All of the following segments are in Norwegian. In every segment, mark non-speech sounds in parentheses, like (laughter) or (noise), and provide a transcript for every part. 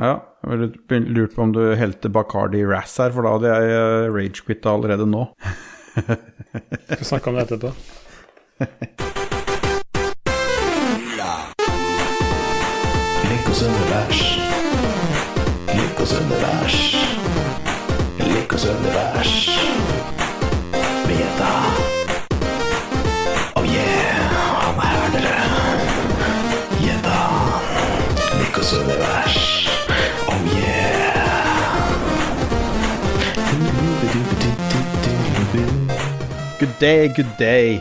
Ja, jeg lurte på om du helte Bacardi Razz her, for da hadde jeg eh, rage-quitta allerede nå. (laughs) Skal snakke om det etterpå. Lik univers. Lykkos univers. Day, good day.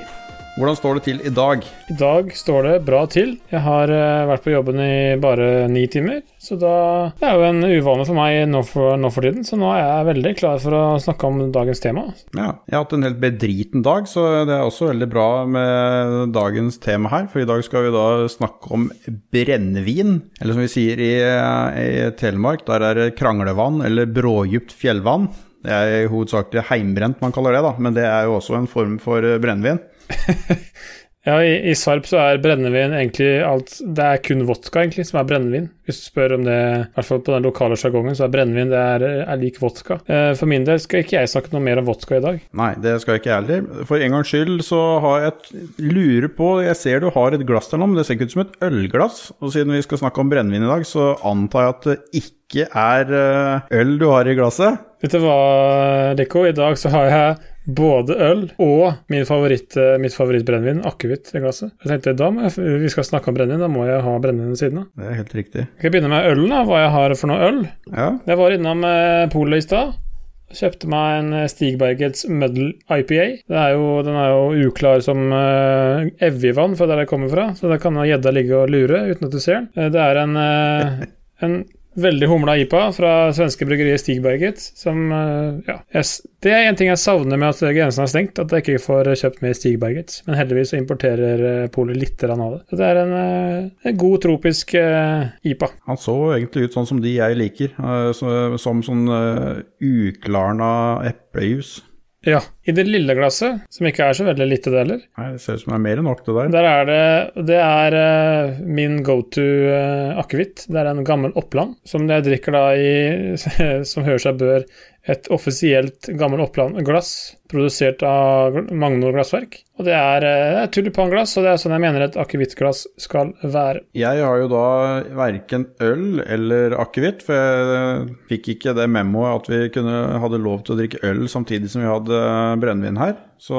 Hvordan står det til i dag? I dag står det bra til. Jeg har eh, vært på jobben i bare ni timer, så da Det er jo en uvane for meg nå for, nå for tiden, så nå er jeg veldig klar for å snakke om dagens tema. Ja, jeg har hatt en helt bedriten dag, så det er også veldig bra med dagens tema her. For i dag skal vi da snakke om brennevin, eller som vi sier i, i Telemark, der er det kranglevann eller brådypt fjellvann. Det er hovedsakelig heimbrent man kaller det, da, men det er jo også en form for brennevin. (laughs) Ja, i, i Sarp så er brennevin egentlig alt Det er kun vodka egentlig som er brennevin. Hvis du spør om det, i hvert fall på den lokale sjargongen, så er brennevin det er, er lik vodka. Eh, for min del skal ikke jeg snakke noe mer om vodka i dag. Nei, det skal ikke jeg heller. For en gangs skyld så har jeg et lurer på Jeg ser du har et glass der nå, men det ser ikke ut som et ølglass. Og siden vi skal snakke om brennevin i dag, så antar jeg at det ikke er eh, øl du har i glasset. Vet du hva, Lico? I dag så har jeg både øl og min favoritt, eh, mitt favorittbrennevin, akevitt, i glasset. Jeg tenkte da må jeg, vi skal snakke om brennevin, da må jeg ha brennevin ved siden av. Det er helt riktig. Skal Jeg begynne med ølen, da, hva jeg har for noe øl. Ja, Jeg var innom eh, polet i stad. Kjøpte meg en eh, Stigbergets Muddle IPA. Det er jo, den er jo uklar som uh, evigvann fra der jeg kommer fra, så der kan gjedda ligge og lure uten at du ser den. Det er en, uh, en veldig humla IPA fra svenske bryggeriet Stigberget, som eh, Ja. Det er en ting jeg savner med at grensen er stengt, at jeg ikke får kjøpt mer Stigberget. Men heldigvis importerer eh, polet litt av det. Så det er en, eh, en god tropisk IPA. Han så egentlig ut sånn som de jeg liker, som sånn uh, uklarna eplejus. Ja. I det lille glasset, som ikke er så veldig lite det heller, Nei, det ser ut som det er mer enn nok, det der. Der er det Det er uh, min go to uh, akevitt. Det er en gammel Oppland som jeg drikker da i (laughs) Som hører seg bør et offisielt gammel Oppland-glass produsert av Magnor Glassverk. Og det er, eh, det tulipanglass, og det er sånn jeg mener et akevittglass skal være. Jeg har jo da verken øl eller akevitt, for jeg fikk ikke det memoet at vi kunne, hadde lov til å drikke øl samtidig som vi hadde brennevin her. Så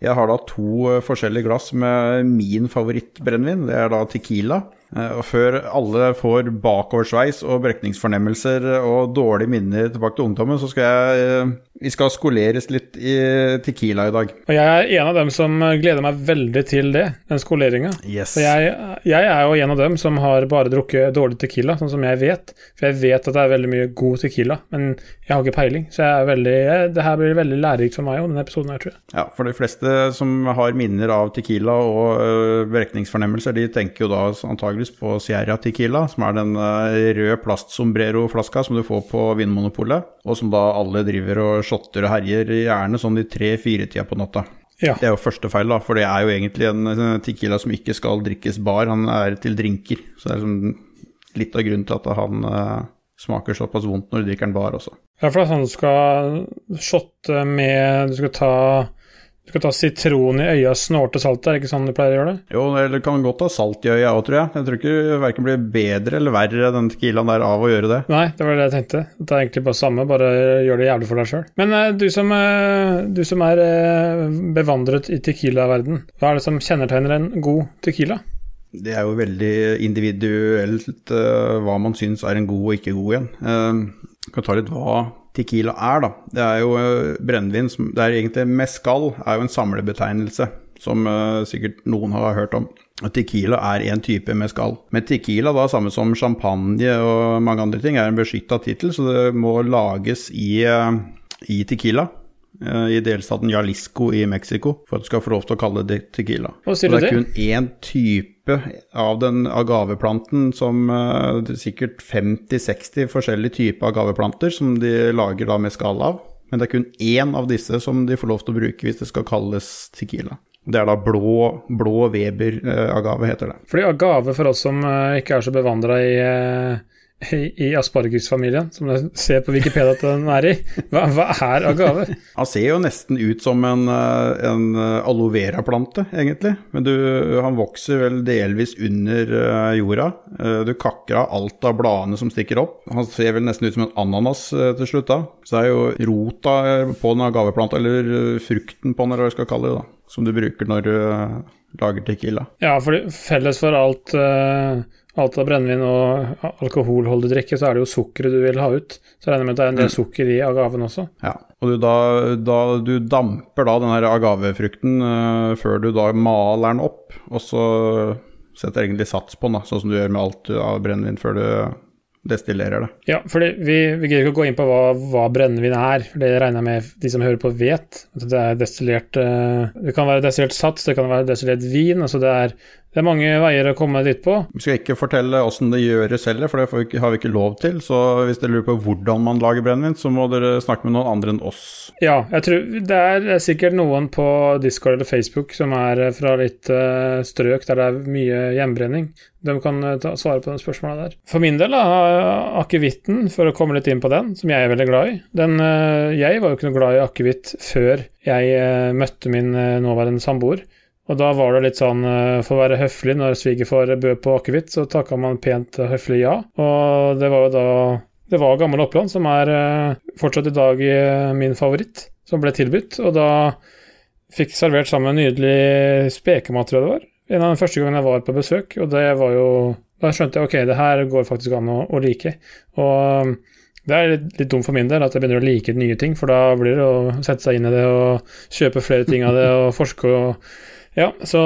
jeg har da to forskjellige glass med min favorittbrennevin. Det er da Tequila. Eh, Og før alle får bakoversveis og brekningsfornemmelser og dårlige minner tilbake til ungdommen, så skal jeg eh, Vi skal skoleres litt i Tequila i dag. Og jeg er en av dem som gleder meg veldig til det, den skoleringa. Yes. Jeg, jeg er jo en av dem som har bare drukket dårlig tequila, sånn som jeg vet. For jeg vet at det er veldig mye god tequila, men jeg har ikke peiling. Så jeg er veldig, det her blir veldig lærerikt for meg òg, denne episoden her, tror jeg. Ja, for de fleste som har minner av tequila og øh, brekningsfornemmelser, de tenker jo da antageligvis på Sierra Tequila, som er den øh, røde plastsombrero-flaska som du får på Vinmonopolet, og som da alle driver og shotter og herjer, gjerne sånn i tre-fire-tida på natta. Ja. Det er jo første feil, da, for det er jo egentlig en øh, tequila som ikke skal drikkes bar, han er til drinker. Så det er sånn litt av grunnen til at han øh, smaker såpass vondt når du drikker den bar også. Ja, for det er sånn du skal shotte med Du skal ta du skal ta sitron i øya snorte saltet, er det ikke sånn du pleier å gjøre det? Jo, eller kan godt ha salt i øya òg, tror jeg. Jeg tror ikke det verken blir bedre eller verre den tequilaen der av å gjøre det. Nei, det var det jeg tenkte. Det er egentlig bare samme, bare gjør det jævlig for deg sjøl. Men eh, du som, eh, du som er eh, bevandret i tequila-verden, hva er det som kjennetegner en god tequila? Det er jo veldig individuelt hva man syns er en god og ikke god igjen. Uh, kan ta litt hva Tequila er, da. Det er jo eh, brennevin som Det er egentlig Mescal er jo en samlebetegnelse som uh, sikkert noen har hørt om. Tequila er en type mescal. Men tequila, da, samme som champagne og mange andre ting, er en beskytta tittel, så det må lages i, uh, i tequila. Eh, I delstaten Jalisco i Mexico, for at du skal få lov til å kalle det tequila. Hva sier du det er kun én type av den agaveplanten som eh, Det er sikkert 50-60 forskjellige typer agaveplanter som de lager da med skall av. Men det er kun én av disse som de får lov til å bruke hvis det skal kalles tequila. Det er da blå, blå Weber-agave, heter det. Fordi agave, for oss som eh, ikke er så bevandra i, eh, i, aspargesfamilien, som jeg ser på Wikipedia at den er i. Hva, hva er agave? Han ser jo nesten ut som en, eh, en eh, aloe vera-plante, egentlig. Men du, han vokser vel delvis under eh, jorda. Du kakker av alt av bladene som stikker opp. Han ser vel nesten ut som en ananas til slutt da. Så det er jo rota på den agaveplanta, eller frukten på den, eller hva jeg skal kalle det, da. Som du bruker når du lager tequila. Ja, for felles for alt, eh, alt av brennevin og alkoholholdig drikke, så er det jo sukkeret du vil ha ut. Så jeg regner med at det er en del sukker i agaven også. Ja, og du, da, da du damper da den her agavefrukten uh, før du da maler den opp, og så setter egentlig sats på den, da, sånn som du gjør med alt av brennevin før du destillerer det. Ja, for vi, vi gidder ikke å gå inn på hva, hva brennevin er, for det regner jeg med de som hører på vet. At det er destillert eh, Det kan være destillert sats, det kan være destillert vin. altså det er, det er mange veier å komme dit på. Vi skal ikke fortelle åssen det gjøres heller, for det vi ikke, har vi ikke lov til. Så hvis dere lurer på hvordan man lager brennevin, så må dere snakke med noen andre enn oss. Ja, jeg tror det er sikkert noen på Discord eller Facebook som er fra litt eh, strøk der det er mye hjemmebrenning. De kan eh, ta, svare på de spørsmåla der. For min del, har akevitten, for å komme litt inn på den, som jeg er veldig glad i den, eh, Jeg var jo ikke noe glad i akevitt før jeg eh, møtte min eh, nåværende samboer. Og da var det litt sånn, eh, for å være høflig når svigerfar bød på akevitt, så takka man pent høflig ja. Og det var jo da Det var Gammel Oppland, som er eh, fortsatt i dag eh, min favoritt, som ble tilbudt. Og da fikk servert sammen en nydelig spekemat, tror jeg det var. En av de første gangene jeg var på besøk, og det var jo Da skjønte jeg ok, det her går faktisk an å, å like. Og det er litt, litt dumt for min del at jeg begynner å like nye ting, for da blir det å sette seg inn i det og kjøpe flere ting av det og forske og Ja, så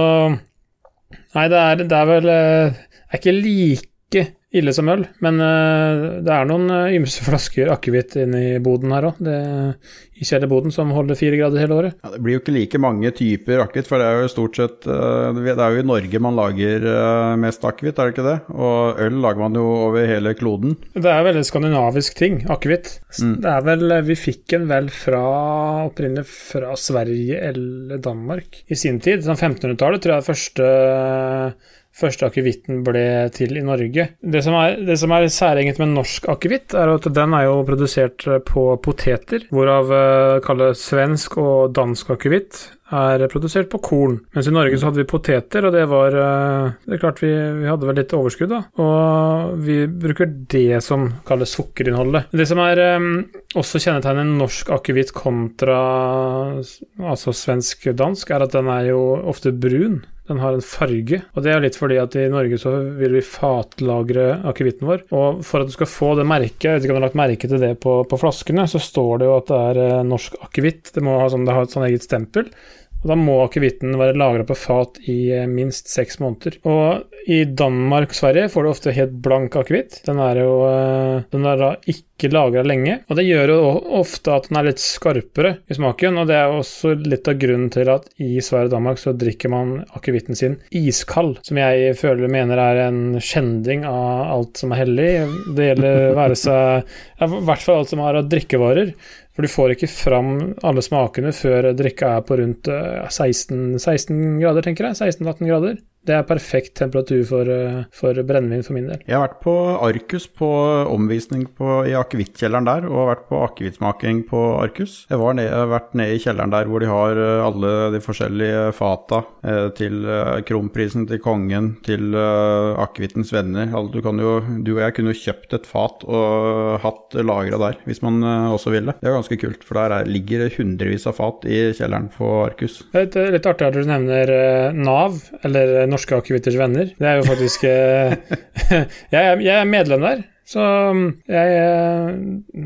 Nei, det er, det er vel eh, Det er ikke like ille som øl, men eh, det er noen eh, ymse (laughs) flasker akevitt inne i boden her òg. I kjellerboden som holder fire grader hele året. Ja, det blir jo ikke like mange typer akevitt, for det er jo stort sett eh, Det er jo i Norge man lager mest akevitt, er det ikke det? Og øl lager man jo over hele kloden. Det er veldig skandinavisk ting, akevitt. Mm. Det er vel Vi fikk en vel fra opprinnelig fra Sverige eller Danmark i sin tid. Sånn 1500-tallet tror jeg første Første akevitten ble til i Norge. Det som er, det er særegent med norsk akevitt, er at den er jo produsert på poteter, hvorav uh, kalles svensk og dansk akevitt er produsert på korn. Mens i Norge så hadde vi poteter, og det var eh, Det er klart vi, vi hadde vel litt overskudd, da. Og vi bruker det som kalles sukkerinnholdet. Det som er eh, også kjennetegnet norsk akevitt kontra altså svensk-dansk, er at den er jo ofte brun. Den har en farge, og det er litt fordi at i Norge så vil vi fatlagre akevitten vår. Og for at du skal få det merket, jeg vet ikke om du har lagt merke til det på, på flaskene, så står det jo at det er eh, norsk akevitt. Det må ha, sånn, det har et sånn eget stempel. Og da må akevitten være lagra på fat i eh, minst seks måneder. Og i Danmark og Sverige får du ofte helt blank akevitt. Den er jo eh, Den er da ikke lagra lenge. Og det gjør jo ofte at den er litt skarpere i smaken, og det er også litt av grunnen til at i Sverige og Danmark så drikker man akevitten sin iskald, som jeg føler mener er en skjending av alt som er hellig. Det gjelder være seg I hvert fall alt som har av drikkevarer. For du får ikke fram alle smakene før drikka er på rundt eh, 16, 16 grader, tenker jeg. 16-18 grader. Det er perfekt temperatur for, eh, for brennevin for min del. Jeg har vært på Arcus på omvisning på, i akevittkjelleren der, og har vært på akevittsmaking på Arcus. Jeg var ned, har vært nede i kjelleren der hvor de har eh, alle de forskjellige fata eh, til kronprisen til kongen, til akevittens venner. Du, kan jo, du og jeg kunne jo kjøpt et fat og hatt lagra der, hvis man også ville. Det er ganske kult, for der er, ligger det hundrevis av fat i kjelleren på Arcus. Det er litt, artig at du nevner Nav, eller Norske Akevitters Venner. Det er jo faktisk eh, (laughs) jeg, er- jeg er medlem der. Så mm, jeg eh,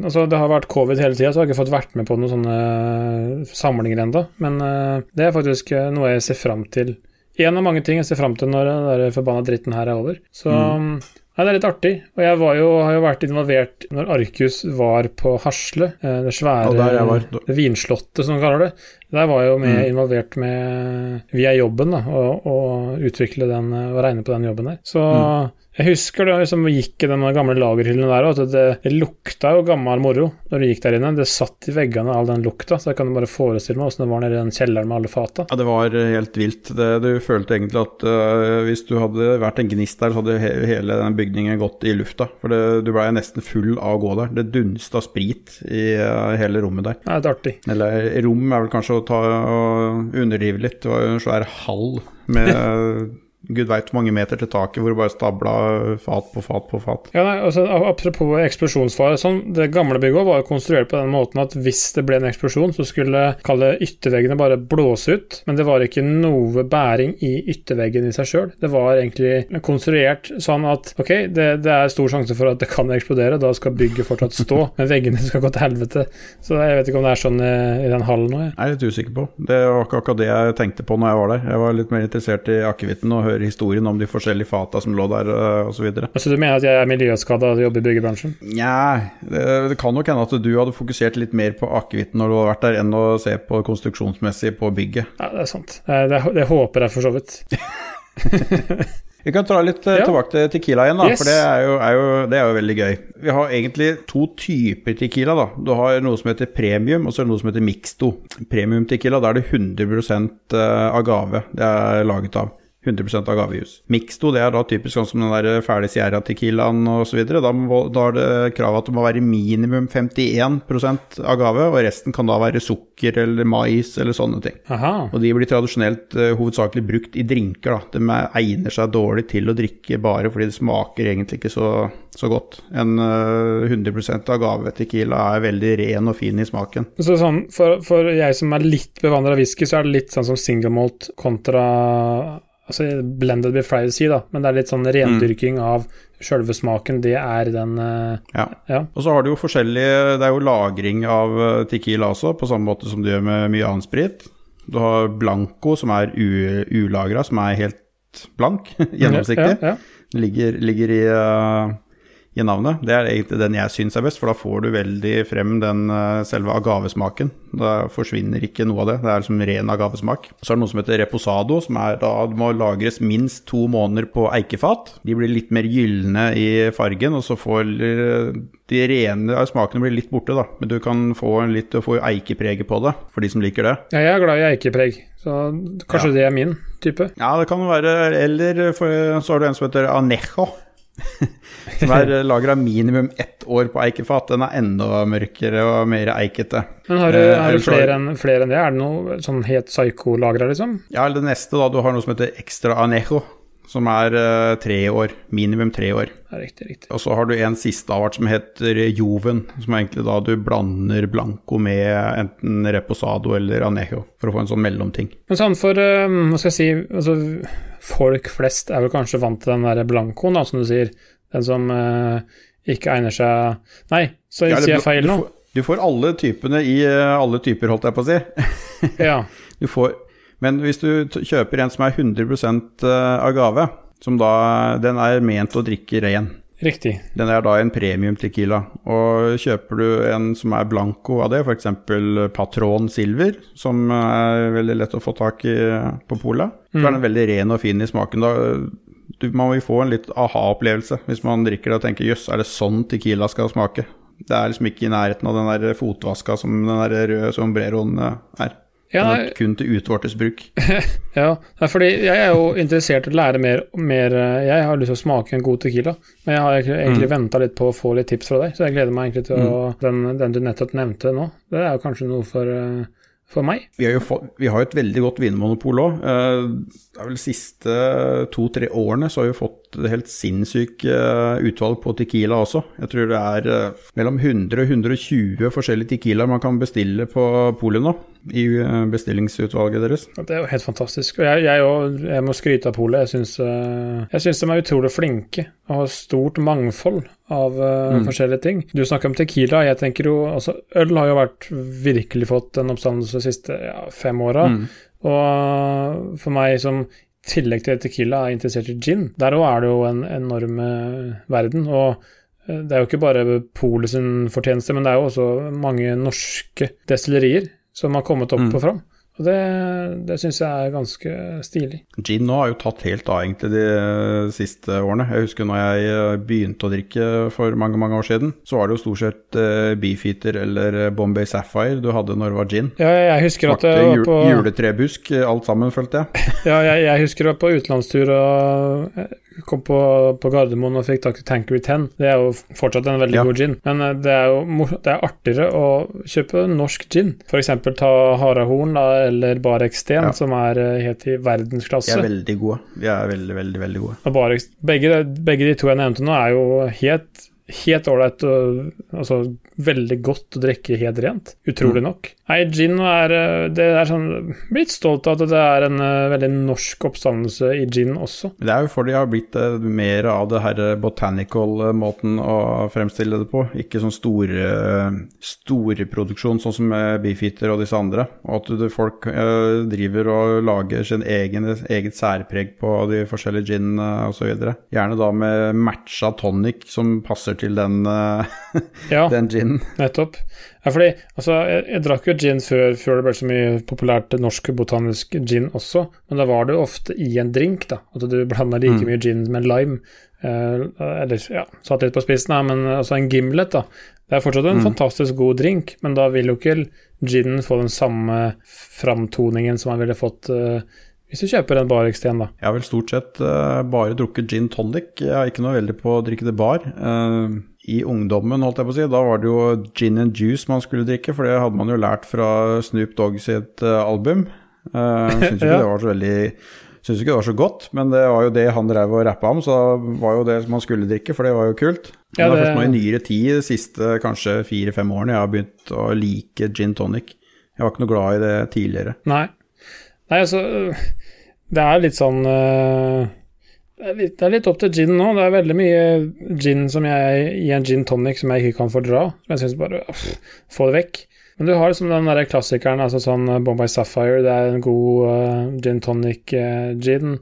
Altså, det har vært covid hele tida, så jeg har ikke fått vært med på noen sånne eh, samlinger ennå. Men det er faktisk noe jeg ser fram til. En av mange ting jeg ser fram til når den forbanna dritten her er over. Så mm. Nei, det er litt artig. Og jeg var jo, har jo vært involvert når Arcus var på Hasle. eh, Det svære Ja, det vinslottet, som de kaller det. Der var jeg jo med, involvert med via jobben, da, å, utvikle den og regne på den jobben der. Så Jeg husker da liksom, vi gikk i de gamle lagerhyllene der, at det, det lukta jo gammel moro når du gikk der inne. Det satt i veggene all den lukta, så jeg kan bare forestille meg åssen det var nede i den kjelleren med alle fata. Ja, det var helt vilt. Det, du følte egentlig at uh, hvis du hadde vært en gnist der, så hadde he hele den bygningen gått i lufta. For det, du blei nesten full av å gå der. Det dunsta sprit i uh, hele rommet der. Ja, Det er artig. Eller rom er vel kanskje å ta og underdrive litt. Det var jo en svær hall med (laughs) gud veit hvor mange meter til taket, hvor det bare stabla fat på fat på fat. Ja, nei, altså, Apropos eksplosjonsfare. Sånn, det gamle bygget var konstruert på den måten at hvis det ble en eksplosjon, så skulle kalle ytterveggene bare blåse ut. Men det var ikke noe bæring i ytterveggen i seg sjøl. Det var egentlig konstruert sånn at ok, det, det, er stor sjanse for at det kan eksplodere, da skal bygget fortsatt stå, (laughs) men veggene skal gå til helvete. Så jeg vet ikke om det er sånn i, i den hallen nå. Jeg. jeg er litt usikker på. Det var ikke akkurat det jeg tenkte på når jeg var der. Jeg var litt mer interessert i akevitten og høre historien om de forskjellige fata som lå der, osv. Så, så du mener at jeg er miljøskada og jobber i byggebransjen? Nja, det, det, kan nok hende at du hadde fokusert litt mer på akevitten når du hadde vært der, enn å se på konstruksjonsmessig på bygget. Ja, det er sant. Det, det håper jeg for så vidt. (laughs) Vi kan ta litt ja. tilbake til Tequila igjen, da, yes. for det er, jo, er jo, det er, jo, veldig gøy. Vi har egentlig to typer Tequila. da. Du har noe som heter premium, og så er det noe som heter mixto. Premium Tequila, da er det 100% agave det er laget av. 100% agavejus. Mixto det er da typisk sånn som den der fæle Sierra Tequilaen osv. Da, da er det krav at det må være minimum 51% agave, og resten kan da være sukker eller mais eller sånne ting. Aha. Og de blir tradisjonelt uh, hovedsakelig brukt i drinker. da. De egner seg dårlig til å drikke bare fordi det smaker egentlig ikke så, så godt. En uh, 100 agave tequila er veldig ren og fin i smaken. Så sånn, for, for jeg som er litt bevandra av whisky, så er det litt sånn som single malt kontra altså blended with fried sea, da, men det er litt sånn rendyrking mm. av sjølve smaken. Det er den uh, ja. ja. Og så har du jo forskjellige Det er jo lagring av eh, tequila også, på samme måte som du gjør med mye annen sprit. Du har blanco, som er ulagra, som er helt blank, (laughs) gjennomsiktig. Ja, ligger, ligger, i uh, i navnet. Det er egentlig den jeg syns er best, for da får du veldig frem den uh, selve agavesmaken. Da forsvinner ikke noe av det. Det er liksom ren agavesmak. Så er det noe som heter reposado, som er da det må lagres minst to måneder på eikefat. De blir litt mer gylne i fargen, og så får de rene smakene blir litt borte, da. Men du kan få litt få eikepreget på det, for de som liker det. Ja, jeg er glad i eikepreg. Så kanskje ja. det er min type? Ja, det kan være Eller for, så har du en som heter anejo (laughs) som er lagra minimum ett år på eikefat. Den er enda mørkere og mer eikete. Men Har du, eh, har du flere, enn, flere, enn, det? Er det noe sånn helt psycho-lagra, liksom? Ja, det neste, da. Du har noe som heter extra anejo. Som er uh, tre år. Minimum tre år. Riktig, riktig. Og så har du en siste avart som heter joven. Som er egentlig da du blander blanco med enten reposado eller anejo. For å få en sånn mellomting. Men sånn for, uh, hva skal jeg si altså, Folk flest er vel kanskje vant til den der blancoen, da, som du sier. Den som eh, ikke egner seg Nei, så ja, sier jeg feil nå. Du får, du får alle typene i alle typer, holdt jeg på å si. ja. (laughs) Du får men hvis du kjøper en som er 100 eh, agave, som da den er ment å drikke ren Riktig. Den er da en premium tequila. Og kjøper du en som er blanco av det, f.eks. Patron Silver, som er veldig lett å få tak i på Pola, mm. så er den mm. veldig ren og fin i smaken. Da, du, man vil få en litt aha-opplevelse hvis man drikker det og tenker jøss, er det sånn tequila skal smake? Det er liksom ikke i nærheten av den der fotvaska som den der røde sombreroen er. Ja, nei, kun til utvortes bruk. (laughs) ja, fordi jeg er jo interessert i å lære mer, mer, Jeg har lyst til å smake en god tequila, men jeg har egentlig mm. venta litt på å få litt tips fra deg, så jeg gleder meg egentlig til å mm. den, den, du nettopp nevnte nå, det er jo kanskje noe for uh, for meg. Vi har jo fått, vi har et veldig godt vinmonopol òg. Eh, det er vel de siste to-tre årene så har vi fått helt sinnssykt eh, utvalg på Tequila også. Jeg tror det er eh, mellom 100 og 120 forskjellige Tequilaer man kan bestille på polet nå. I bestillingsutvalget deres. Det er jo helt fantastisk. Og jeg, jeg, jeg må skryte av polet. Jeg syns de er utrolig flinke og har stort mangfold av uh, mm. forskjellige ting. Du snakker om Tequila. Jeg tenker jo, altså Øl har jo vært virkelig fått en oppstandelse de siste ja, fem åra. Mm. Og for meg som i tillegg til Tequila er interessert i gin, der òg er det jo en enorm verden. Og uh, det er jo ikke bare Polet sin fortjeneste, men det er jo også mange norske destillerier som har kommet opp mm. og fram. Og det, det syns jeg er ganske stilig. Gin nå har jo tatt helt av egentlig de siste årene. Jeg husker når jeg eh, begynte å drikke for mange mange år siden, så var det jo stort sett eh, Beefeater eller eh, Bombay Sapphire du hadde når det var gin. Ja, jeg husker at Smakte jeg var på, juletrebusk, alt sammen, følte jeg. (laughs) ja, jeg, jeg husker jeg var på utenlandstur og kom på, på Gardermoen og fikk tak i Tankery 10. Det er jo fortsatt en veldig Ja. god gin, men eh, det er jo det er artigere å kjøpe norsk gin. F.eks. ta Harahorn da, eller Barek Sten, Ja. som er eh, helt i De verdensklasse. er veldig gode. De er veldig, veldig, veldig gode. Og Barek, begge, begge de to jeg nevnte nå, er jo helt Helt ålreit og altså, veldig godt å drikke helt rent. Utrolig nok. Nei, gin er eh, Det er sånn Blitt stolt av at det er en eh, veldig norsk oppstandelse i gin også. Det er jo fordi det har blitt eh, mer av det her botanical-måten å fremstille det på. Ikke sånn store, store produksjon, sånn som Beefeater og disse andre. Og at du, folk uh, driver og lager sin egen, eget særpreg på de forskjellige ginene osv. Gjerne da med matcha tonic som passer til den, uh, (laughs) Ja, den ginen. nettopp. Ja, fordi altså, jeg, jeg drakk jo gin før, før det ble så mye populært norsk botanisk gin også, men da var det jo ofte i en drink, da. At du blanda like Mm. mye gin med lime. Eh, eller, ja, satt litt på spissen, da, men altså en gimlet, da. Det er fortsatt en Mm. fantastisk god drink, men da vil jo ikke ginen få den samme framtoningen som man ville fått eh, hvis du kjøper en Barek-sten, da. Jeg har vel stort sett eh, bare drukket gin tonic. Jeg er ikke noe veldig på å drikke det bar. Eh, I ungdommen, holdt jeg på å si, da var det jo gin and juice man skulle drikke, for det hadde man jo lært fra Snoop Dogg sitt eh, album. (laughs) Uh, Syns ikke Ja. det var så veldig Syns ikke det var så godt, men det var jo det han drev og rappa om, så da var jo det man skulle drikke, for det var jo kult. Men Ja, det er først nå i nyere tid, de siste kanskje fire-fem årene, jeg har begynt å like gin tonic. Jeg var ikke noe glad i det tidligere. Nei. Nei, altså øh, Det er litt sånn øh, det er litt, opp til gin nå. Det er veldig mye gin jeg, i en gin tonic som jeg ikke kan fordra. Som jeg syns bare pff, Få det vekk. Men du har liksom den der klassikeren, altså sånn øh, Bombay Sapphire, det er en god uh, gin tonic øh, gin.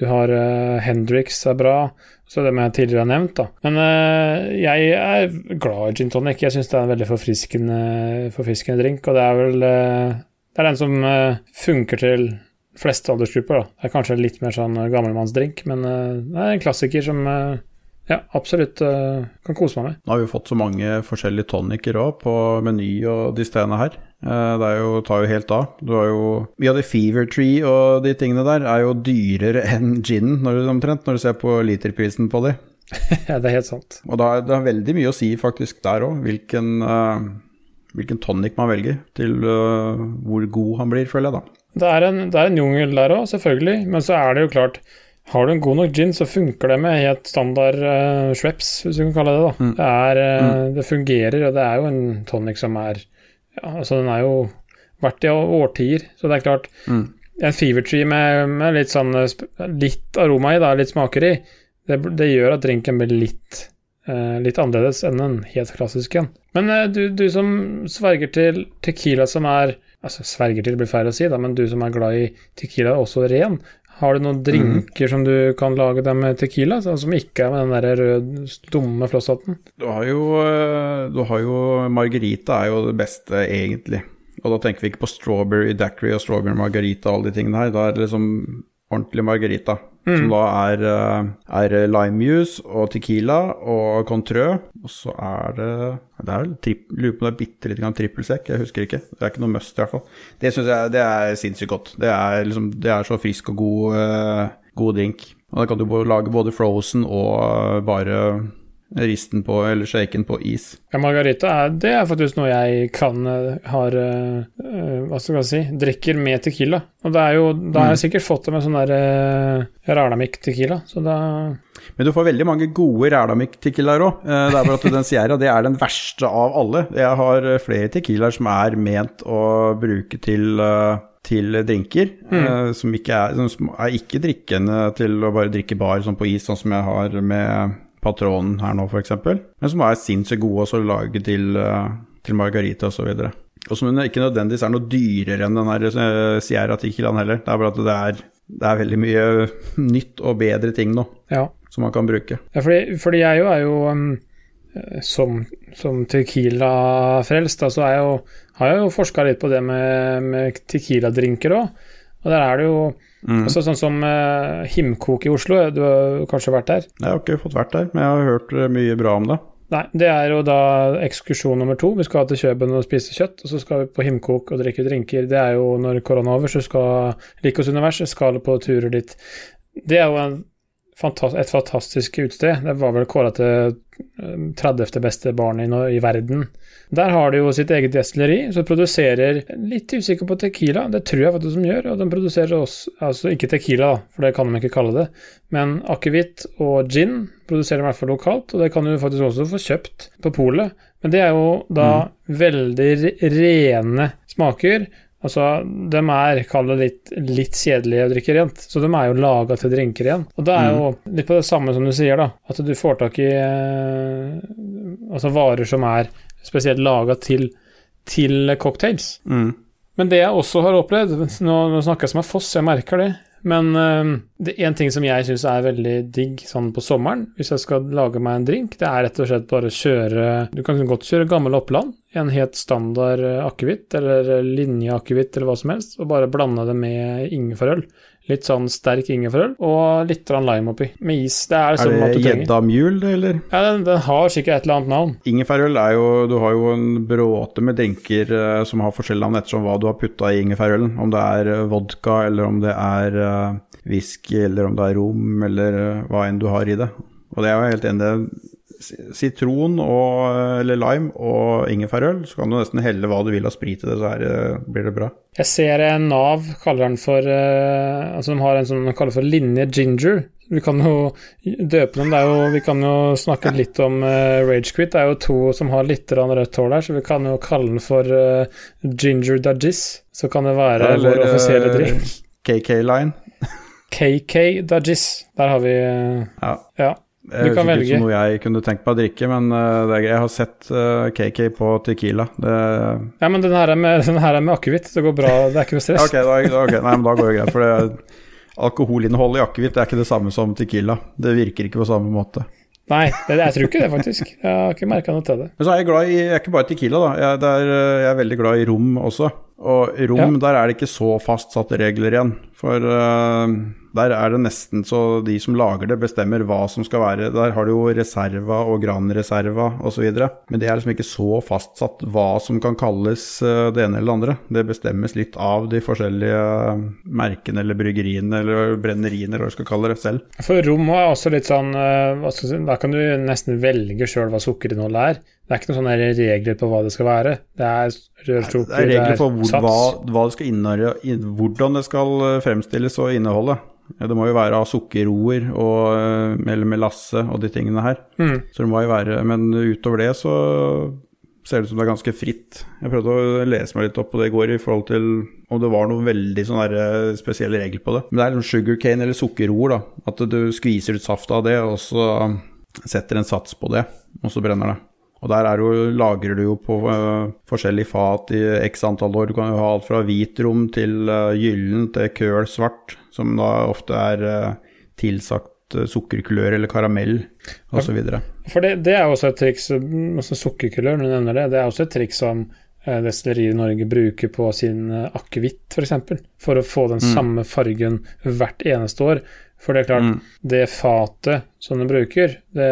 Du har uh, Hendrix er bra. Så det jeg tidligere har nevnt, da. Men øh, jeg er glad i gin tonic. Jeg syns det er en veldig forfriskende, forfriskende drink, og det er vel øh, det er den som øh, funker til fleste aldersgrupper. Da. Det er kanskje litt mer sånn øh, gammelmannsdrink, men øh, det er en klassiker som øh, ja, absolutt kan kose meg med. Nå har vi jo fått så mange forskjellige toniker òg på Meny og de stedene her. Eh, Det er jo, tar jo helt av. Du har jo Mye av det Fever Tree og de tingene der er jo dyrere enn ginen, når du, omtrent, når du ser på literprisen på de. (laughs) ja, det er helt sant. Og er det er veldig mye å si faktisk der òg, hvilken, uh, hvilken tonic man velger, til uh, hvor god han blir, føler jeg da. Det er en, det er en jungel der òg, selvfølgelig, men så er det jo klart Har du en god nok gin, så funker det med helt standard uh, Schweppes, hvis du kan kalle det det. da. Mm. Det, er, øh, det fungerer, og det er jo en tonic som er ja, altså Den er jo vært i årtier, så det er klart Mm. En fever tree med, med litt sånn litt aroma i, da, litt smaker i, det, det gjør at drinken blir litt uh, litt annerledes enn en helt klassiske. Men uh, du, du som sverger til tequila som er Altså sverger til blir feil å si, da, men du som er glad i tequila også ren, har du noen drinker som du kan lage deg med tequila, sånn som ikke er med den der rød, dumme flosshatten? Du har jo, eh, du har jo Margarita er jo det beste, egentlig. Og da tenker vi ikke på strawberry daiquiri og strawberry margarita og alle de tingene her. Da er det liksom ordentlig margarita. Som da er, eh, er limejuice og tequila og contrø. Og så er det Det er lurer på om det er bitte litt grann trippelsekk, jeg husker ikke. Det er ikke noe must, i hvert fall. Det syns jeg det er sinnssykt godt. Det er, liksom, det er så frisk og god, uh, god drink. Og da kan du lage både frozen og eh, bare risten på, eller shaken på is. Ja, margarita er, det er faktisk noe jeg kan eh, har eh, eh, Hva skal jeg si drikker med tequila. Og det er jo, da har jeg sikkert fått det med sånn der uh, Ranamik-tequila. Så da Men du får veldig mange gode Rælamic-tequilaer òg. Det er bare at den Sierra det er den verste av alle. Jeg har eh, flere tequilaer som er ment å bruke til, uh, til drinker. eh, Som ikke er, som er ikke drikkende til å bare drikke bar sånn på is, sånn som jeg har med patronen her nå, f.eks. Men som er sinnssykt gode å lage til, eh, til margarita osv. Og som ikke nødvendigvis er noe dyrere enn den her eh, Sierra Tequilaen heller. Det er bare at det er, det er veldig mye nytt og bedre ting nå Ja. som man kan bruke. Ja, fordi, fordi jeg jo er jo um, eh, som som Tequila-frelst, så er jeg jo, har jeg jo forska litt på det med, med Tequila-drinker òg. Og der er det jo Mm. altså, Sånn som uh, Himkok i Oslo, du har kanskje vært der? Jeg har ikke fått vært der, men jeg har hørt eh, mye bra om det. Nei, det er jo da ekskursjon nummer to. Vi skal til Kjøben og spise kjøtt, og så skal vi på Himkok og drikke drinker. Det er jo når korona er over, så skal Likos univers skal på turer dit. Det er jo en et fantastisk utsted. Det var vel kåra til eh, 30. beste barn i, i verden. Der har de jo sitt eget destilleri, som produserer Litt usikker på Tequila, det tror jeg faktisk de gjør. Og de produserer også, altså ikke Tequila, for det kan de ikke kalle det, men akevitt og gin produserer de i hvert fall lokalt, og det kan du faktisk også få kjøpt på polet. Men det er jo da veldig re- rene smaker. Altså, de er, kall det litt, litt kjedelige å drikke rent, så de er jo laga til drinker igjen. Og det er jo litt på det samme som du sier, da, at du får tak i eh, altså varer som er spesielt laga til, til cocktails. Mm. Men det jeg også har opplevd Nå, nå snakker jeg som en foss, jeg merker det. Men eh, det er en ting som jeg syns er veldig digg sånn på sommeren, hvis jeg skal lage meg en drink, det er rett og slett bare kjøre Du kan godt kjøre gammel Oppland, en helt standard øh, akevitt, eller linjeakevitt, eller hva som helst, og bare blande det med ingefærøl. Litt sånn sterk ingefærøl, og litt lime oppi, med is. Det er Er liksom at det du trenger. gjedda mjul, eller? Ja, den, den har sikkert et eller annet navn. Ingefærøl er jo Du har jo en bråte med drinker eh, som har forskjellige navn ettersom hva du har putta i ingefærølen. Om det er eh, vodka, eller om det er eh, whisky, eller om det er rom, eller eh, hva enn du har i det. Og det er jo helt enig. Sitron og, eh, eller lime og ingefærøl, så kan du nesten helle hva du vil av sprit i det, så her, blir det bra. Jeg ser en Nav kaller den for eh, Altså de har en som de kaller for linje ginger. Vi kan jo døpe dem. Er jo, vi kan jo snakke litt om uh, Ragequit. Det er jo to som har litt rødt hår der, så vi kan jo kalle den for uh, Ginger Dajis. Så kan det være vår offisielle drikk. KK-line. KK Dajis. Der har vi uh, Ja. Ja. Det du kan ikke ut velge. som noe jeg kunne tenkt meg å drikke, men uh, det er, jeg har sett uh, KK på Tequila. Det, ja, men den her er med, (laughs) den her er med akevitt. Det går bra. Det er ikke noe stress. ok, da, da, ok, nei, men da går det greit. For det, alkoholinnholdet i akevitt er ikke det samme som Tequila. Det virker ikke på samme måte. Nei, det, jeg tror ikke det, faktisk. Jeg har ikke merka noe til det. Men så er jeg glad i Jeg er ikke bare Tequila, da. Jeg, det er, eh, jeg er veldig glad i rom også. Og rom, Ja. der er det ikke så fastsatte regler igjen. For eh, der er det nesten så de som lager det, bestemmer hva som skal være. Der har du jo reserva og granreserva osv. Men det er liksom ikke så fastsatt hva som kan kalles eh, det ene eller det andre. Det bestemmes litt av de forskjellige merkene eller bryggeriene eller brenneriene eller hva du skal kalle det selv. For rom er også litt sånn eh, Da kan du nesten velge sjøl hva sukkerinnholdet er. Det er ikke noen sånne regler på hva det skal være. Det er rørsukker, Det er regler for hvor, hva, hva det skal inneholde, hvordan det skal eh, fremstilles og inneholde. Det må jo være av sukkerroer og eh, eller melasse og de tingene her. Mm. Så det må jo være Men utover det så ser det ut som det er ganske fritt. Jeg prøvde å lese meg litt opp på det i går i forhold til om det var noen veldig sånne der, eh, spesielle regler på det. Men det er liksom sugarcane eller sukkerroer, da. At du skviser ut saft av det, og så setter en sats på det, og så brenner det. Og der er jo, lagrer du jo på uh, forskjellige fat i x antall år. Du kan jo ha alt fra hvit rom til uh, gyllen til køl svart, som da ofte er uh, tilsagt uh, sukkerkulør eller karamell osv. For det, det er også et triks altså Sukkerkulør, når du nevner det, det er også et triks som eh, destillerier i Norge bruker på sin eh, akevitt, f.eks. For, for å få den Mm. samme fargen hvert eneste år. For det er klart, Mm. det fatet som de bruker, det,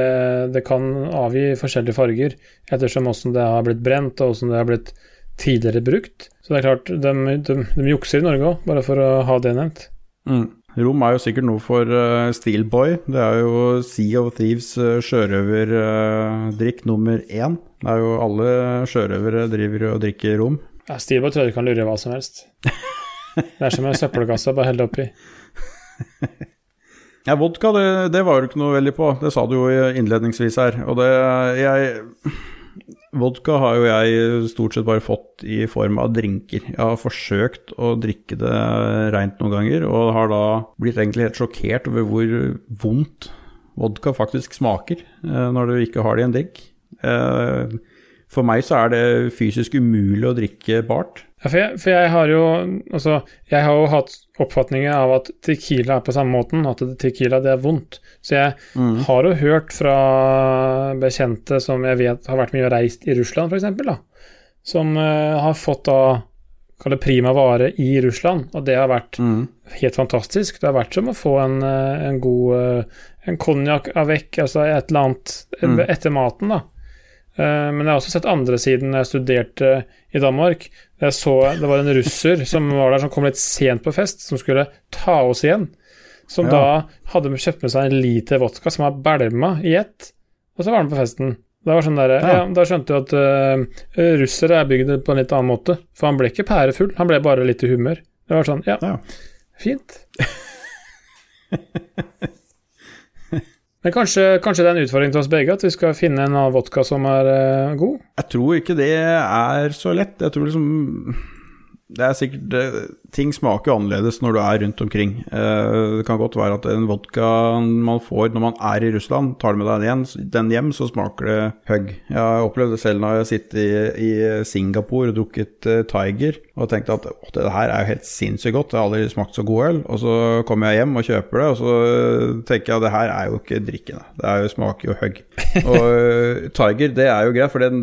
det kan avgi forskjellige farger ettersom hvordan det har blitt brent, og hvordan det har blitt tidligere brukt. Så det er klart, de, de, de jukser i Norge òg, bare for å ha det nevnt. Mm. Rom er jo sikkert noe for uh, Steelboy. Det er jo Sea of Thieves uh, sjørøverdrikk nummer én. Det er jo alle sjørøvere driver og drikker rom. Ja, Steelboy tror jeg du kan lure hva som helst. (laughs) Det er som en søppelkasse, bare helle oppi. (laughs) Ja, vodka, det, det var du ikke noe veldig på. Det sa du jo innledningsvis her. Og det jeg Vodka har jo jeg stort sett bare fått i form av drinker. Jeg har forsøkt å drikke det reint noen ganger, og har da blitt egentlig helt sjokkert over hvor vondt vodka faktisk smaker eh, når du ikke har det i en drink. Eh, For meg så er det fysisk umulig å drikke bart. Ja, for, jeg, for jeg har jo Altså, jeg har jo hatt oppfatningen av at tequila er på samme måten, at tequila det er vondt. Så jeg Mm. har jo hørt fra bekjente som jeg vet har vært mye reist i Russland, f.eks., da. Som uh, har fått da Kall det prima vare i Russland, og det har vært Mm. helt fantastisk. Det har vært som å få en, eh, en god eh, En konjakk avec, altså et eller annet Mm. etter maten, da. Eh, Men jeg har også sett andre siden jeg studerte i Danmark. Jeg så Det var en russer som var der som kom litt sent på fest, som skulle ta oss igjen. Som Ja. da hadde kjøpt med seg en liter vodka som var bælma i ett, og så var han på festen. Det var sånn der, ja. Ja. Da skjønte du at uh, russere er bygd på en litt annen måte. For han ble ikke pærefull, han ble bare litt i humør. Det var sånn, ja, Ja. fint. (laughs) Men kanskje, kanskje det er en utfordring til oss begge, at vi skal finne en annen vodka som er uh, god? Jeg tror ikke det er så lett. Jeg tror liksom Det er sikkert det, Ting smaker annerledes når du er rundt omkring. Eh, Det kan godt være at en vodka man får når man er i Russland, tar du med deg den, igjen, den hjem, så smaker det høgg. Jeg har opplevd det selv når jeg har sittet i, i Singapore og drukket eh, Tiger og tenkte at «Åh, det her er jo helt sinnssykt godt, jeg har aldri smakt så god øl. Og så kommer jeg hjem og kjøper det, og så tenker jeg at det her er jo ikke drikkende. Det er jo, smaker jo hugg. (laughs) Og eh, Tiger, det er jo greit, for den,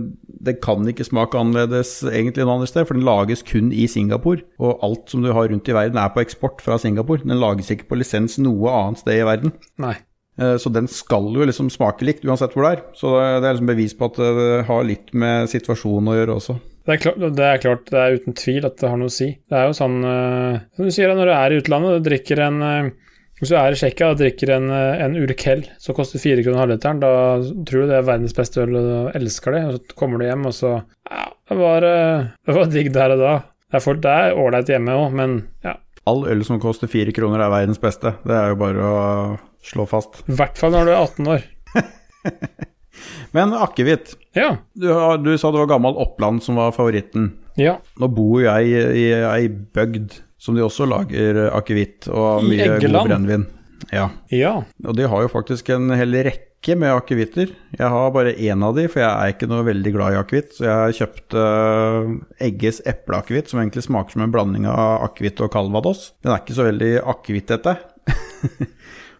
den kan ikke smake annerledes egentlig noe annet sted, for den lages kun i Singapore. Og alt som du har rundt i verden er på eksport fra Singapore. Den lages ikke på lisens noe annet sted i verden. Nei. Eh, Så den skal jo liksom smake likt uansett hvor det er. Så det det er liksom bevis på at det har litt med situasjonen å gjøre også. Det er, klart, det er klart, det er uten tvil at det har noe å si. Det er jo sånn uh, Som du sier, når du er i utlandet og drikker en uh, Hvis du er i Tsjekkia og drikker en, uh, en Urkel som koster fire kroner halvliteren, da tror du det er verdens beste øl og elsker det, og så kommer du hjem, og så Ja, det var, (laughs) det var digg der og da. Det er det er ålreit hjemme òg, men ja. All øl som koster fire kroner er verdens beste. Det er jo bare å slå fast. I hvert fall når du er 18 år. (laughs) Men akevitt. Ja. Du, du sa det var gammel Oppland som var favoritten. Ja. Nå bor jeg i ei bygd som de også lager akevitt og mye god brennevin. Ja, Ja. og de har jo faktisk en hel rekke med akevitter. Jeg har bare én av de, for jeg er ikke noe veldig glad i akevitt. Så jeg kjøpte eh, Egges epleakevitt, som egentlig smaker som en blanding av akevitt og calvados. Den er ikke så veldig akevittete. (laughs)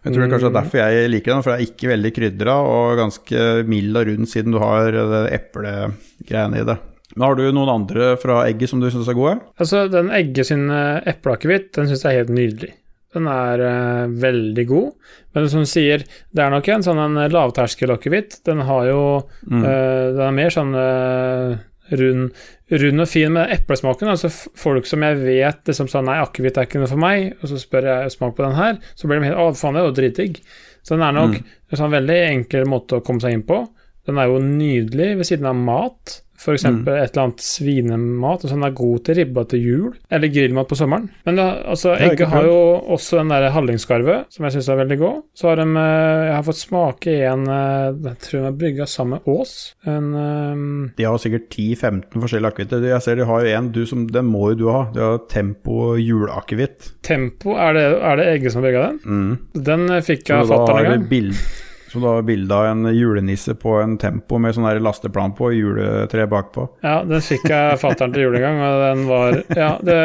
Jeg tror det kanskje er derfor jeg liker den, for det er ikke veldig krydra og ganske mild og rund siden du har det eplegreiene i det. Men har du noen andre fra egget som du syns er gode? Altså, den egget sin eh, epleakevitt, den syns jeg er helt nydelig. Den er uh, veldig god, men som du sier, det er nok en sånn lavterskelakevitt. Den har jo Mm. uh, Den er mer sånn eh, rund, rund og fin med eplesmaken. Altså folk som jeg vet liksom sa Nei, akevitt er ikke noe for meg, og så spør jeg smak på den her, så blir de helt Å, faen, det er jo dritdigg. Så den er nok en sånn veldig enkel måte å komme seg inn på. Den er jo nydelig ved siden av mat. For eksempel et eller annet svinemat. Som er god til ribba til jul, eller grillmat på sommeren. Men da, altså, egget har jo også den der hallingskarve, som jeg syns er veldig god. Så har de eh, Jeg har fått smake en eh, Jeg tror de har brygga sammen med Ås. En um... De har sikkert 10-15 forskjellige akevitter. Jeg ser de har jo en, du som, den må jo du ha. De har Tempo juleakevitt. Tempo, er det, er det egget som har brygga den? Mm. Den fikk jeg av fatter'n en du gang. Så du har bilde av en julenisse på en Tempo med sånn lasteplan på juletre bakpå. Ja, den fikk jeg fatter'n til julegang, og den var Ja, det,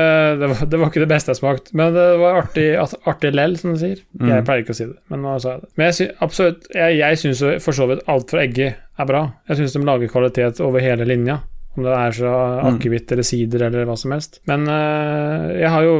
det, var, det var ikke det beste jeg smakte, men det var artig, artig lell, som de sier. Mm. Jeg pleier ikke å si det, men nå sa jeg det. Men jeg sy, absolutt, jeg, jeg syns for så vidt alt fra egget er bra. Jeg syns de lager kvalitet over hele linja. Om det er så Mm. akevitt eller sider eller hva som helst. Men øh, jeg har jo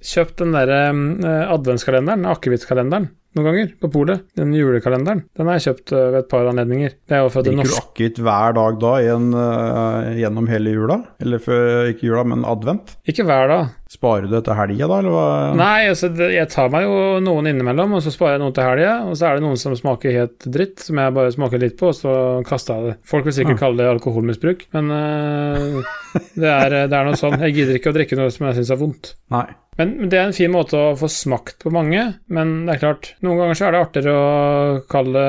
kjøpt den derre øh, adventskalenderen, akevittkalenderen, noen ganger på polet. Den julekalenderen. Den har jeg kjøpt øh, ved et par anledninger. Det er jo fra det Drikker du akevitt hver dag da igjen, uh, gjennom hele jula? Eller for, ikke jula, men advent? Ikke hver dag. Sparer du det til helga, da, eller hva? Nei, altså, det, jeg tar meg jo noen innimellom, og så sparer jeg noen til helga. Og så er det noen som smaker helt dritt, som jeg bare smaker litt på, og så kaster jeg det. Folk vil sikkert Ja. kalle det alkoholmisbruk, men uh, det, er, det er noe sånn. Jeg gidder ikke å drikke noe som jeg syns er vondt. Nei. Men men det er en fin måte å få smakt på mange, men det er klart, noen ganger så er det artigere å kalle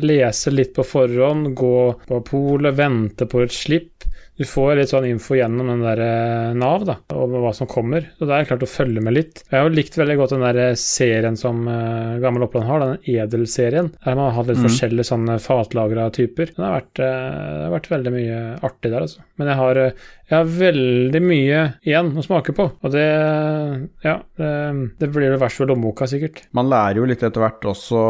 lese litt på forhånd, gå på polet, vente på et slipp. du får litt sånn info gjennom den der eh, Nav, da, over hva som kommer. Så det er klart å følge med litt. Jeg har jo likt veldig godt den der eh, serien som uh, Gammel Oppland har, den Edel-serien. Der man har hatt litt mm. forskjellige sånne fatlagra typer. Det har vært, uh, det har vært veldig mye artig der, altså. Men jeg har, eh, jeg har veldig mye igjen å smake på, og det Ja, det, det blir det verst for lommeboka, sikkert. Man lærer jo litt etter hvert også,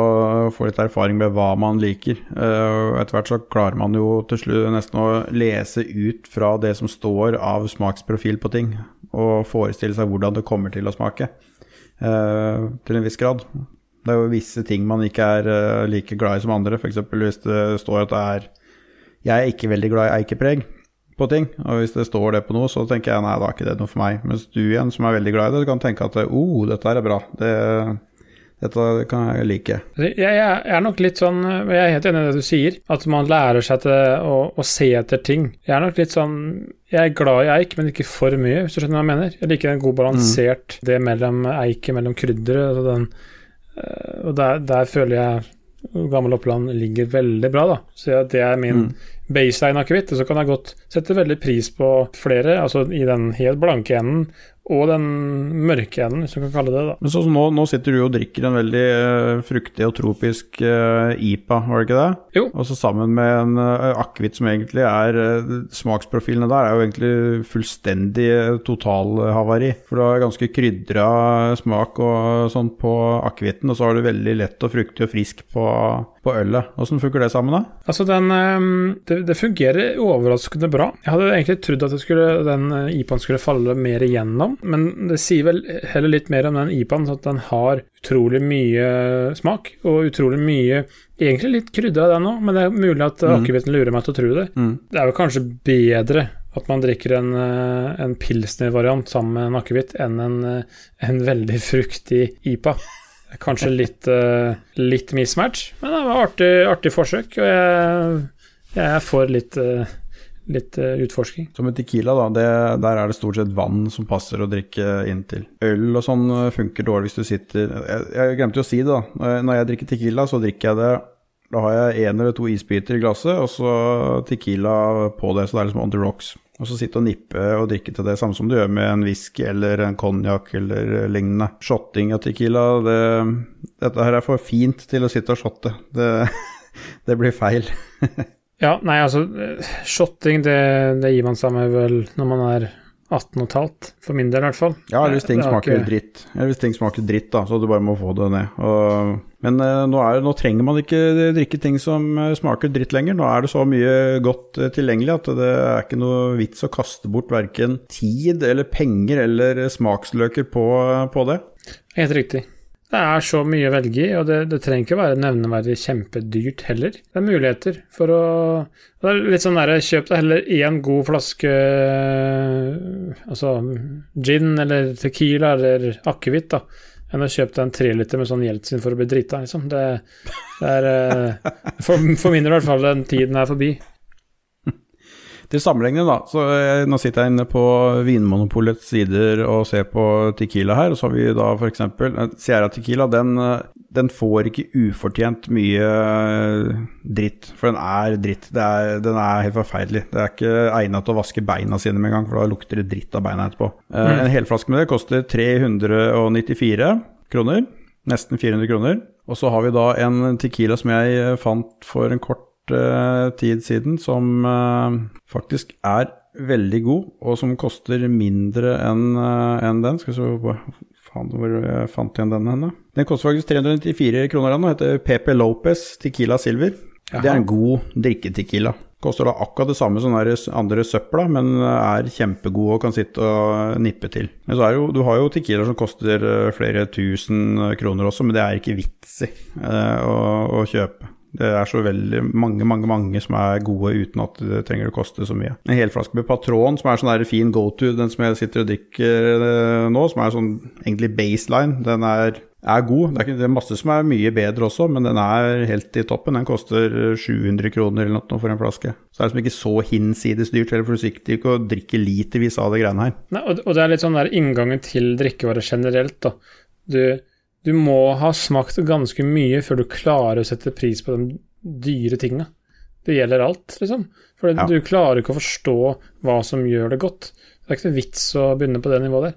får litt erfaring med hva man liker. Eh, Etter hvert så klarer man jo til slutt nesten å lese ut fra det som står av smaksprofil på ting, og forestille seg hvordan det kommer til å smake, eh, til en viss grad. Det er jo visse ting man ikke er eh, like glad i som andre, f.eks. hvis det står at det er Jeg er ikke veldig glad i eikepreg på ting, og hvis det står det på noe, så tenker jeg nei, da er ikke det noe for meg. Mens du igjen, som er veldig glad i det, du kan tenke at oh, dette er bra. Det, dette kan jeg like. Jeg, jeg er nok litt sånn Jeg er helt enig i det du sier, at man lærer seg å, å se etter ting. Jeg er nok litt sånn Jeg er glad i eik, men ikke for mye, hvis du skjønner hva jeg mener. Jeg liker en god balansert det mellom eiket, mellom krydderet. Og, den, øh, og der, der føler jeg Gammel Oppland ligger veldig bra, da. Så det er min baseline akevitt. Så kan jeg godt sette veldig pris på flere, altså i den helt blanke enden og den mørke enden, hvis du kan kalle det det. Men så, som nå, nå sitter du og drikker en veldig uh, fruktig og tropisk uh, IPA, var det ikke det? Jo. Og så sammen med en uh, akevitt som egentlig er uh, Smaksprofilene der er jo egentlig fullstendig totalhavari. For du har ganske krydra smak og sånn på akevitten, og så har du veldig lett og fruktig og frisk på, på ølet. Åssen funker det sammen, da? Altså, den, ehm, det, det fungerer overraskende bra. Jeg hadde egentlig trodd at det skulle, den eh, IPA-en skulle falle mer igjennom, men det sier vel heller litt mer om den IPA-en, så at den har utrolig mye smak, og utrolig mye Egentlig litt krydder av den òg, men det er mulig at Mm. lurer meg til å tro det. Mm. Det er vel kanskje bedre at man drikker en, eh, en pilsner-variant sammen med en akevitt, enn en, eh, en veldig fruktig IPA. Kanskje litt, uh, litt mismatch, men det var artig, artig forsøk. Og jeg, jeg for litt, uh, litt uh, utforsking. Som med Tequila, da, det, der er det stort sett vann som passer å drikke inntil. Øl og sånn funker dårlig hvis du sitter Jeg, jeg glemte å si det, da. Når jeg drikker Tequila, så drikker jeg det Da har jeg én eller to isbiter i glasset, og så Tequila på det, så det er liksom on the rocks. Og så sitte og nippe og drikke til det, samme som du gjør med en whisky eller en konjakk eller lignende. Shotting av Tequila, det, dette her er for fint til å sitte og shotte. Det, (laughs) det blir feil. (laughs) Ja, nei, altså, shotting, det, det gir man seg med vel når man er 18 og et halvt, for min del i hvert fall. Ja, hvis ting smaker ikke- dritt. Eller hvis ting smaker dritt, da, så du bare må få det ned. Og, men eh, nå, er, nå trenger man ikke drikke ting som eh, smaker dritt lenger. Nå er det så mye godt eh, tilgjengelig at det er ikke noe vits å kaste bort verken tid eller penger eller smaksløker på, på det. Helt riktig. Det er så mye å velge i, og det, det trenger ikke være nevneverdig kjempedyrt heller. Det er muligheter for å Det er litt sånn derre kjøp deg heller én god flaske Altså gin eller Tequila eller akevitt, da, enn å kjøpe deg en treliter med sånn Jeltsin for å bli drita, liksom. Det, det er eh, for, for min del i hvert fall den tiden er forbi. Til sammenligning, da, så jeg, nå sitter jeg inne på Vinmonopolets sider og ser på Tequila her, og så har vi da f.eks. Sierra Tequila, den, eh, den får ikke ufortjent mye eh, dritt, for den er dritt. Det er, den er helt forferdelig. Det er ikke egnet til å vaske beina sine med en gang, for da lukter det dritt av beina etterpå. Mm. En helflaske med det koster 394 kroner, nesten 400 kroner. Og så har vi da en Tequila som jeg eh, fant for en kort eh, tid siden, som eh, faktisk er veldig god, og som koster mindre enn eh, enn den. Skal vi se faen hvor jeg fant igjen den hen. Den koster faktisk 394 kroner, og heter PP Lopez Tequila Silver. Det er en god drikketequila. Koster da akkurat det samme som den andre søpla, men er kjempegod og kan sitte og nippe til. Men så er jo, du har jo tequilaer som koster eh, flere tusen kroner også, men det er ikke vits i eh, å, å kjøpe. Det er så veldig mange, mange mange som er gode uten at det trenger å koste så mye. En helflaske med Patron, som er sånn der fin go to, den som jeg sitter og drikker eh, nå, som er sånn egentlig baseline, den er, er god. Det er, det er masse som er mye bedre også, men den er helt i toppen. Den koster 700 kroner eller noe for en flaske. Så det er liksom ikke så hinsides dyrt, heller for du sitter ikke å drikke litervis av det greiene her. Nei, og det er litt sånn der inngangen til drikkevarer generelt, da. Du, du må ha smakt ganske mye før du klarer å sette pris på de dyre tinga. Det gjelder alt, liksom. For Ja. du klarer ikke å forstå hva som gjør det godt. Det er ikke noe vits å begynne på det nivået der.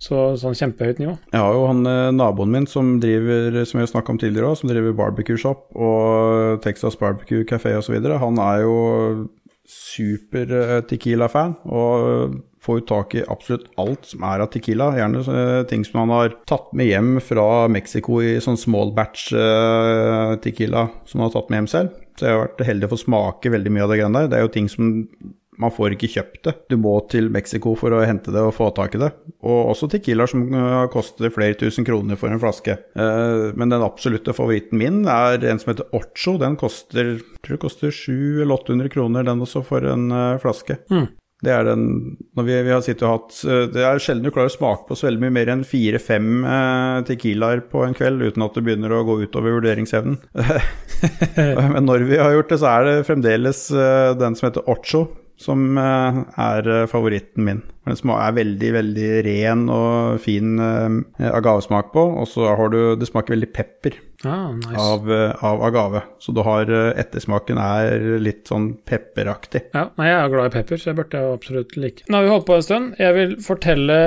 Så sånn kjempehøyt nivå. Jeg har jo han eh, naboen min som driver, som har snakka om tidligere også, som driver barbecue shop og Texas barbecue café osv. Han er jo super eh, Tequila-fan og får jo tak i absolutt alt som er av Tequila. Gjerne eh, ting som han har tatt med hjem fra Mexico i sånn small batch eh, Tequila som han har tatt med hjem selv. Så jeg har vært heldig å få smake veldig mye av det greiene der. Det er jo ting som man får ikke kjøpt det. Du må til Mexico for å hente det og få tak i det. Og også tequilaer som har koster flere tusen kroner for en flaske. Eh, men den absolutte favoritten min er en som heter Ocho. Den koster jeg tror det koster 700 eller 800 kroner, den også, for en eh, flaske. Mm. Det er den når vi, vi har sittet og hatt eh, Det er sjelden du klarer å smake på så veldig mye mer enn fire-fem eh, tequilaer på en kveld uten at det begynner å gå utover vurderingsevnen. (laughs) Men når vi har gjort det, så er det fremdeles eh, den som heter Ocho, som eh, er eh, favoritten min. Den sma- er veldig, veldig ren og fin eh, agavesmak på, og så har du Det smaker veldig pepper Ah, nice. av, av agave. Så du har Ettersmaken er litt sånn pepperaktig. Ja, nei, jeg er glad i pepper, så jeg burde jeg absolutt like. Nå har vi holdt på en stund. Jeg vil fortelle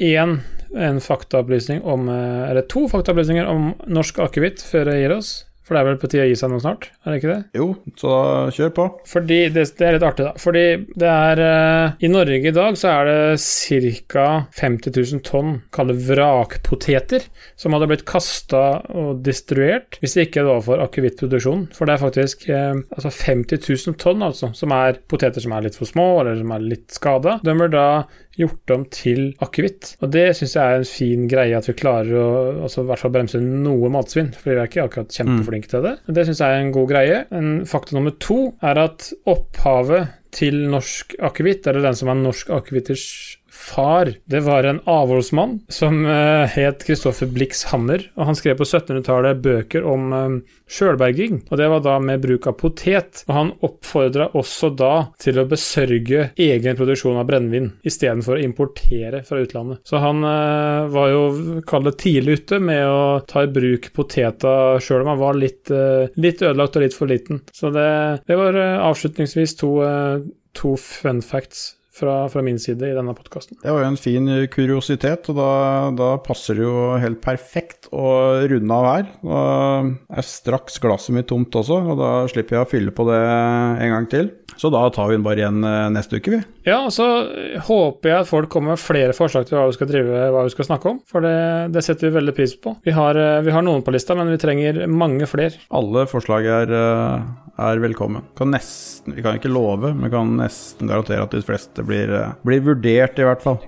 én en faktaopplysning om Eller to faktaopplysninger om norsk akevitt før jeg gir oss. For det er vel på tide å gi seg nå snart, er det ikke det? Jo, så da kjør på. Fordi det, det er litt artig, da. Fordi det er uh, I Norge i dag så er det ca. 50 000 tonn, kall vrakpoteter, som hadde blitt kasta og destruert hvis det ikke var for akevittproduksjonen. For det er faktisk uh, altså 50 000 tonn, altså, som er poteter som er litt for små, eller som er litt skada. De blir da gjort om til akevitt. Og det syns jeg er en fin greie at vi klarer å altså, i hvert fall bremse noe matsvinn, for vi er ikke akkurat kjempeflinke til det. Det syns jeg er en god greie. En fakta nummer to er at opphavet til norsk akevitt, eller den som er norsk akevitters far, det var en avholdsmann som eh, het Kristoffer Blix Hammer, og han skrev på 1700-tallet bøker om eh, sjølberging, og det var da med bruk av potet. Og han oppfordra også da til å besørge egen produksjon av brennevin, istedenfor å importere fra utlandet. Så han eh, var jo, kall tidlig ute med å ta i bruk poteta sjøl om han var litt, litt ødelagt og litt for liten. Så det, det var avslutningsvis to, to fun facts fra, fra min side i denne podkasten. Det var jo en fin kuriositet, og da, da passer det jo helt perfekt å runde av her. Da er straks glasset mitt tomt også, og da slipper jeg å fylle på det en gang til. Så da tar vi den bare igjen eh, neste uke, vi. Ja, og så håper jeg at folk kommer med flere forslag til hva vi skal drive, hva vi skal snakke om, for det, det setter vi veldig pris på. Vi har, eh, vi har noen på lista, men vi trenger mange flere. Alle forslag er, eh, er velkommen. Kan nesten, vi kan ikke love, men kan nesten garantere at de fleste blir, eh, blir vurdert, i hvert fall.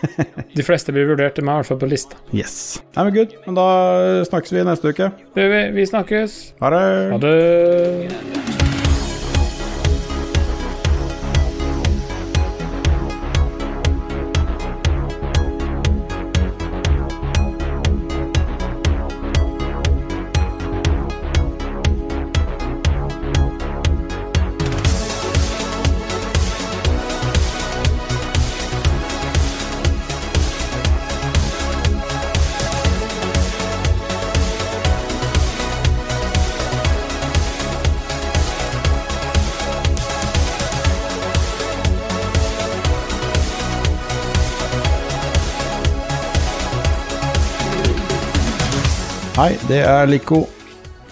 (laughs) De fleste blir vurdert, de er i hvert fall på lista. Yes. Nei, men good. Men da snakkes vi neste uke. Det vi. Vi snakkes. Ha det. Ha det. Hei, det er Lico.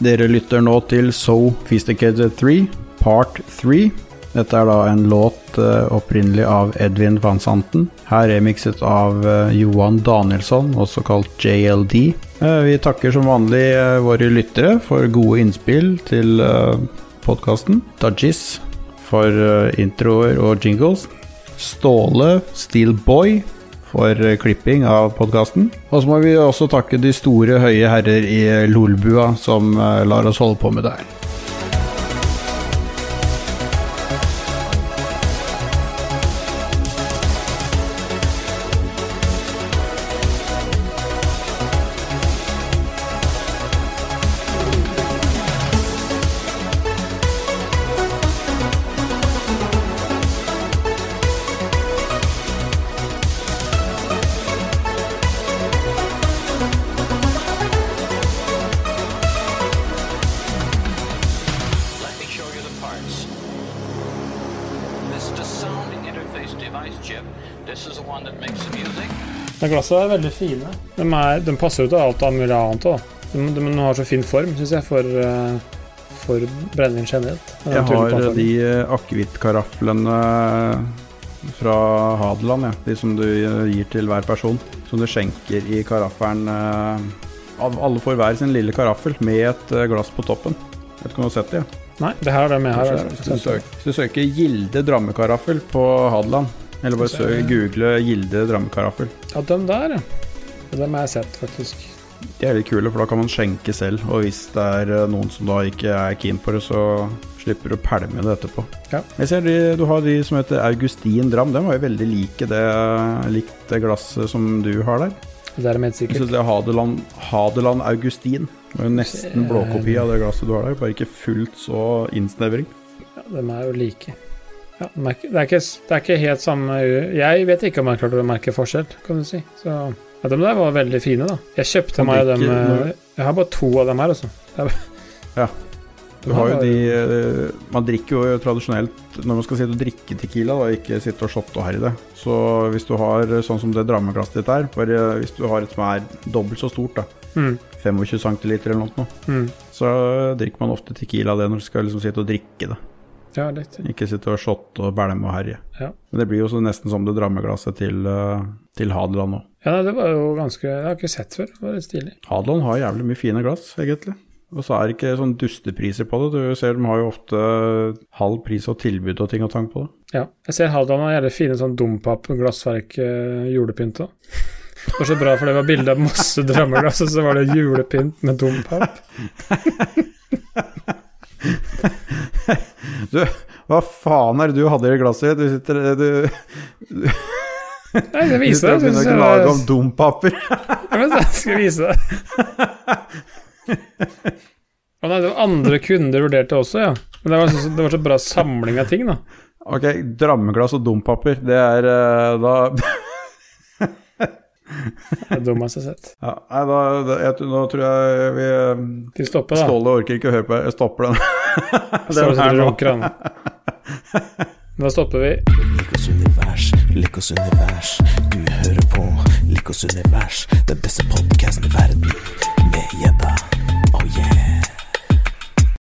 Dere lytter nå til So Fisticated 3, part 3. Dette er da en låt eh, opprinnelig av Edvin Van Santen. Her remikset av eh, Johan Danielsson, også kalt JLD. Eh, vi takker som vanlig våre lyttere for gode innspill til podkasten. Dajis for introer og jingles. Ståle Steelboy for eh, klipping av podkasten. Og så må vi også takke de store, høye herrer i Lolbua som eh, lar oss holde på med det her. Glassene er veldig fine. De, er, de passer jo til alt mulig annet òg. De, de, de har så fin form, syns jeg, for, eh, for brennevin generelt. Jeg har de eh, akevittkaraflene fra Hadeland, ja. de som du eh, gir til hver person. Som du skjenker i karaffelen. eh, Alle får hver sin lille karaffel med et eh, glass på toppen. Vet ikke om du har sett det? Ja. Nei, det her er det med her. Hvis du søker, hvis du søker Gilde drammekaraffel på Hadeland, eller bare søk, google Gilde drammekaraffel. Ja, de der, ja. Dem har jeg sett, faktisk. De er litt kule, for da kan man skjenke selv. Og hvis det er eh, noen som da ikke er keen på det, så slipper du å pælme det etterpå. Ja. Jeg ser de, Du har de som heter Augustin Dram. De var jo veldig like det, likt det glasset som du har der. Det er helt Jeg sikkert. det er Hadeland, Hadeland Augustin. Det er jo nesten blåkopi av det glasset du har der, bare ikke fullt så innsnevring. Ja, de er jo like. Ja, det, er ikke, det er ikke helt samme Jeg vet ikke om jeg klarte å merke forskjell, kan du si. Så ja, de der var veldig fine, da. Jeg kjøpte meg dem Jeg har bare to av dem her, altså. Ja. (laughs) Du har jo de Man drikker jo tradisjonelt Når man skal sitte og drikke Tequila, da, ikke sitte og shotte og herje det. Så hvis du har sånn som det drammeglasset ditt er, bare hvis du har et som er dobbelt så stort, da, mm, 25 cm eller noe, mm. så drikker man ofte Tequila det når du skal liksom sitte og drikke det. Ja, litt. Ikke sitte og shotte og bælme og herje. Ja. Men det blir jo så nesten som det drammeglasset til, eh, til Hadeland òg. Ja, det var jo ganske Jeg har ikke sett før. Det var litt stilig. Hadeland har jævlig mye fine glass, egentlig. Og så er det ikke sånn dustepriser på det. Du ser de har jo ofte halv pris og tilbud og ting og tang på det. Ja. Jeg ser Hadeland har jævlig fine sånn dompap, glassverk, eh, julepynt òg. Det var så bra, for det var bilde av masse (laughs) drammeglass, og så var det julepynt med dompap. (laughs) Du, hva faen er det du hadde i glasset? Du sitter du, Nei, jeg viser deg. Du begynner å gnage om dompaper. Ja, men jeg skal vise deg. Og nei, det var andre kunder vurderte også, ja. Men det var, så, det var så bra samling av ting, da. Ok, drammeglass og dompaper, det er uh, da Det jeg har sett. Ja, nei, da, da jeg, nå tror jeg vi eh, Skal vi stoppe, da? Ståle orker ikke å høre på Jeg stopper den. (laughs) Det er her nå. (laughs) Da stopper vi. Likos univers, Likos univers. Du hører på Likos univers, den beste podkasten i verden.